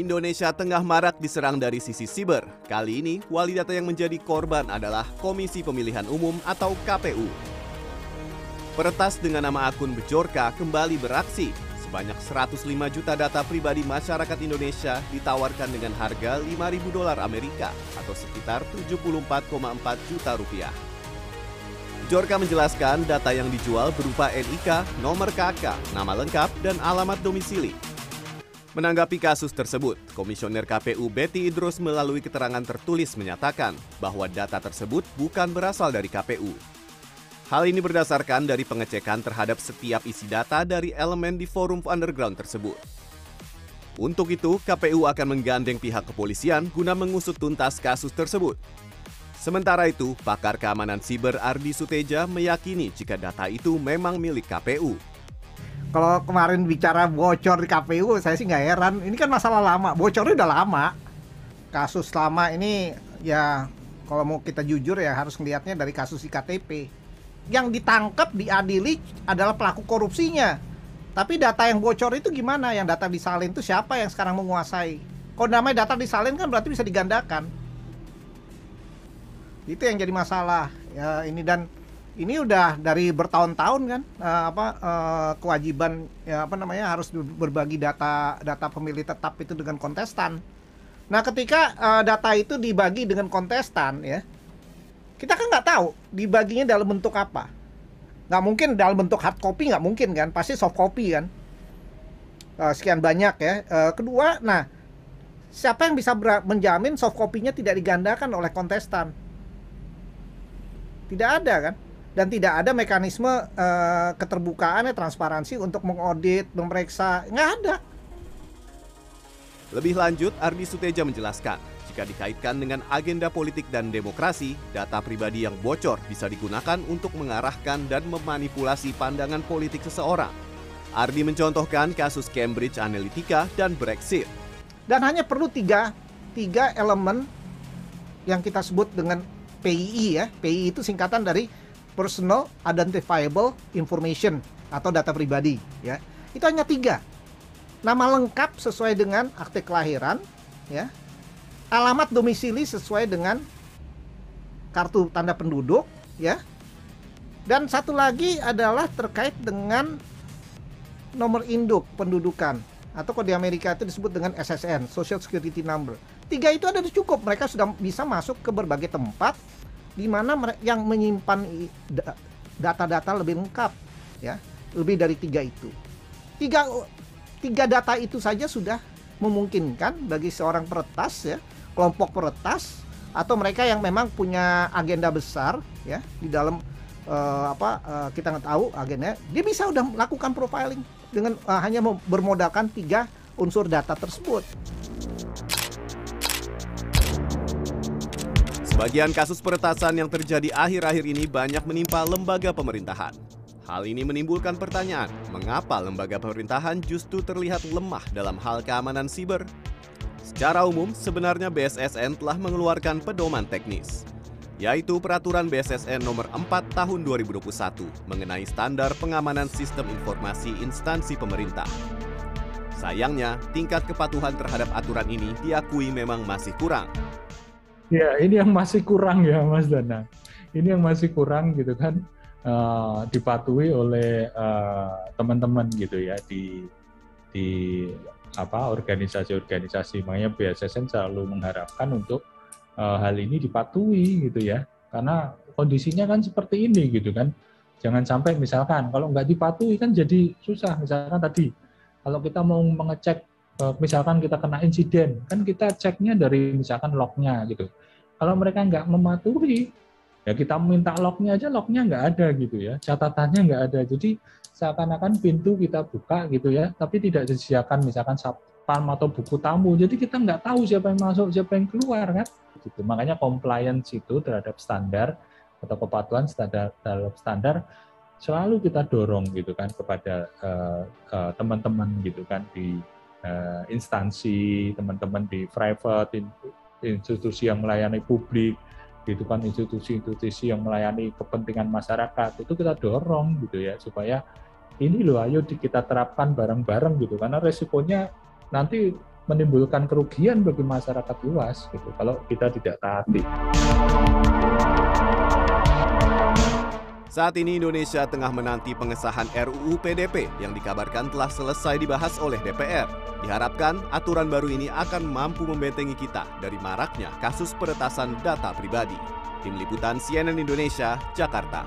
Indonesia tengah marak diserang dari sisi siber. Kali ini, wali data yang menjadi korban adalah Komisi Pemilihan Umum atau KPU. Peretas dengan nama akun Bejorka kembali beraksi. Sebanyak 105 juta data pribadi masyarakat Indonesia ditawarkan dengan harga 5.000 dolar Amerika atau sekitar 74,4 juta rupiah. Jorka menjelaskan data yang dijual berupa NIK, nomor KK, nama lengkap, dan alamat domisili. Menanggapi kasus tersebut, Komisioner KPU Betty Idrus melalui keterangan tertulis menyatakan bahwa data tersebut bukan berasal dari KPU. Hal ini berdasarkan dari pengecekan terhadap setiap isi data dari elemen di forum underground tersebut. Untuk itu, KPU akan menggandeng pihak kepolisian guna mengusut tuntas kasus tersebut. Sementara itu, pakar keamanan siber Ardi Suteja meyakini jika data itu memang milik KPU kalau kemarin bicara bocor di KPU saya sih nggak heran. Ini kan masalah lama. Bocornya udah lama. Kasus lama ini ya kalau mau kita jujur ya harus melihatnya dari kasus iktp yang ditangkap diadili adalah pelaku korupsinya. Tapi data yang bocor itu gimana? Yang data disalin itu siapa yang sekarang menguasai? Kalau namanya data disalin kan berarti bisa digandakan. Itu yang jadi masalah. Ya ini dan ini udah dari bertahun-tahun kan uh, apa uh, kewajiban ya apa namanya harus berbagi data data pemilih tetap itu dengan kontestan. Nah, ketika uh, data itu dibagi dengan kontestan ya, kita kan nggak tahu dibaginya dalam bentuk apa. Nggak mungkin dalam bentuk hard copy nggak mungkin kan, pasti soft copy kan. Uh, sekian banyak ya. Uh, kedua, nah siapa yang bisa menjamin soft copy-nya tidak digandakan oleh kontestan? Tidak ada kan? Dan tidak ada mekanisme uh, keterbukaan ya transparansi untuk mengaudit, memeriksa, nggak ada. Lebih lanjut, Ardi Suteja menjelaskan, jika dikaitkan dengan agenda politik dan demokrasi, data pribadi yang bocor bisa digunakan untuk mengarahkan dan memanipulasi pandangan politik seseorang. Ardi mencontohkan kasus Cambridge Analytica dan Brexit. Dan hanya perlu tiga, tiga elemen yang kita sebut dengan PII ya. PII itu singkatan dari personal identifiable information atau data pribadi ya. Itu hanya tiga. Nama lengkap sesuai dengan akte kelahiran ya. Alamat domisili sesuai dengan kartu tanda penduduk ya. Dan satu lagi adalah terkait dengan nomor induk pendudukan atau kalau di Amerika itu disebut dengan SSN Social Security Number. Tiga itu ada cukup mereka sudah bisa masuk ke berbagai tempat di mana yang menyimpan data-data lebih lengkap ya lebih dari tiga itu tiga tiga data itu saja sudah memungkinkan bagi seorang peretas ya kelompok peretas atau mereka yang memang punya agenda besar ya di dalam uh, apa uh, kita nggak tahu agendanya dia bisa udah melakukan profiling dengan uh, hanya bermodalkan tiga unsur data tersebut. Sebagian kasus peretasan yang terjadi akhir-akhir ini banyak menimpa lembaga pemerintahan. Hal ini menimbulkan pertanyaan, mengapa lembaga pemerintahan justru terlihat lemah dalam hal keamanan siber? Secara umum, sebenarnya BSSN telah mengeluarkan pedoman teknis, yaitu Peraturan BSSN Nomor 4 Tahun 2021 mengenai standar pengamanan sistem informasi instansi pemerintah. Sayangnya, tingkat kepatuhan terhadap aturan ini diakui memang masih kurang, Ya, ini yang masih kurang ya, Mas Dana. Ini yang masih kurang gitu kan, uh, dipatuhi oleh eh, teman-teman uh, gitu ya di di apa organisasi-organisasi. Makanya BSSN selalu mengharapkan untuk uh, hal ini dipatuhi gitu ya, karena kondisinya kan seperti ini gitu kan. Jangan sampai misalkan kalau nggak dipatuhi kan jadi susah. Misalkan tadi kalau kita mau mengecek misalkan kita kena insiden, kan kita ceknya dari misalkan lognya gitu. Kalau mereka nggak mematuhi, ya kita minta lognya aja, lognya nggak ada gitu ya, catatannya nggak ada. Jadi seakan-akan pintu kita buka gitu ya, tapi tidak disediakan misalkan satpam atau buku tamu. Jadi kita nggak tahu siapa yang masuk, siapa yang keluar kan. Gitu. Makanya compliance itu terhadap standar atau kepatuhan standar dalam standar selalu kita dorong gitu kan kepada uh, uh, teman-teman gitu kan di uh, instansi, teman-teman di private, institusi yang melayani publik, gitu kan institusi-institusi yang melayani kepentingan masyarakat itu kita dorong gitu ya supaya ini loh ayo kita terapkan bareng-bareng gitu karena resikonya nanti menimbulkan kerugian bagi masyarakat luas gitu kalau kita tidak taati. Saat ini Indonesia tengah menanti pengesahan RUU PDP yang dikabarkan telah selesai dibahas oleh DPR. Diharapkan aturan baru ini akan mampu membentengi kita dari maraknya kasus peretasan data pribadi. Tim Liputan CNN Indonesia, Jakarta.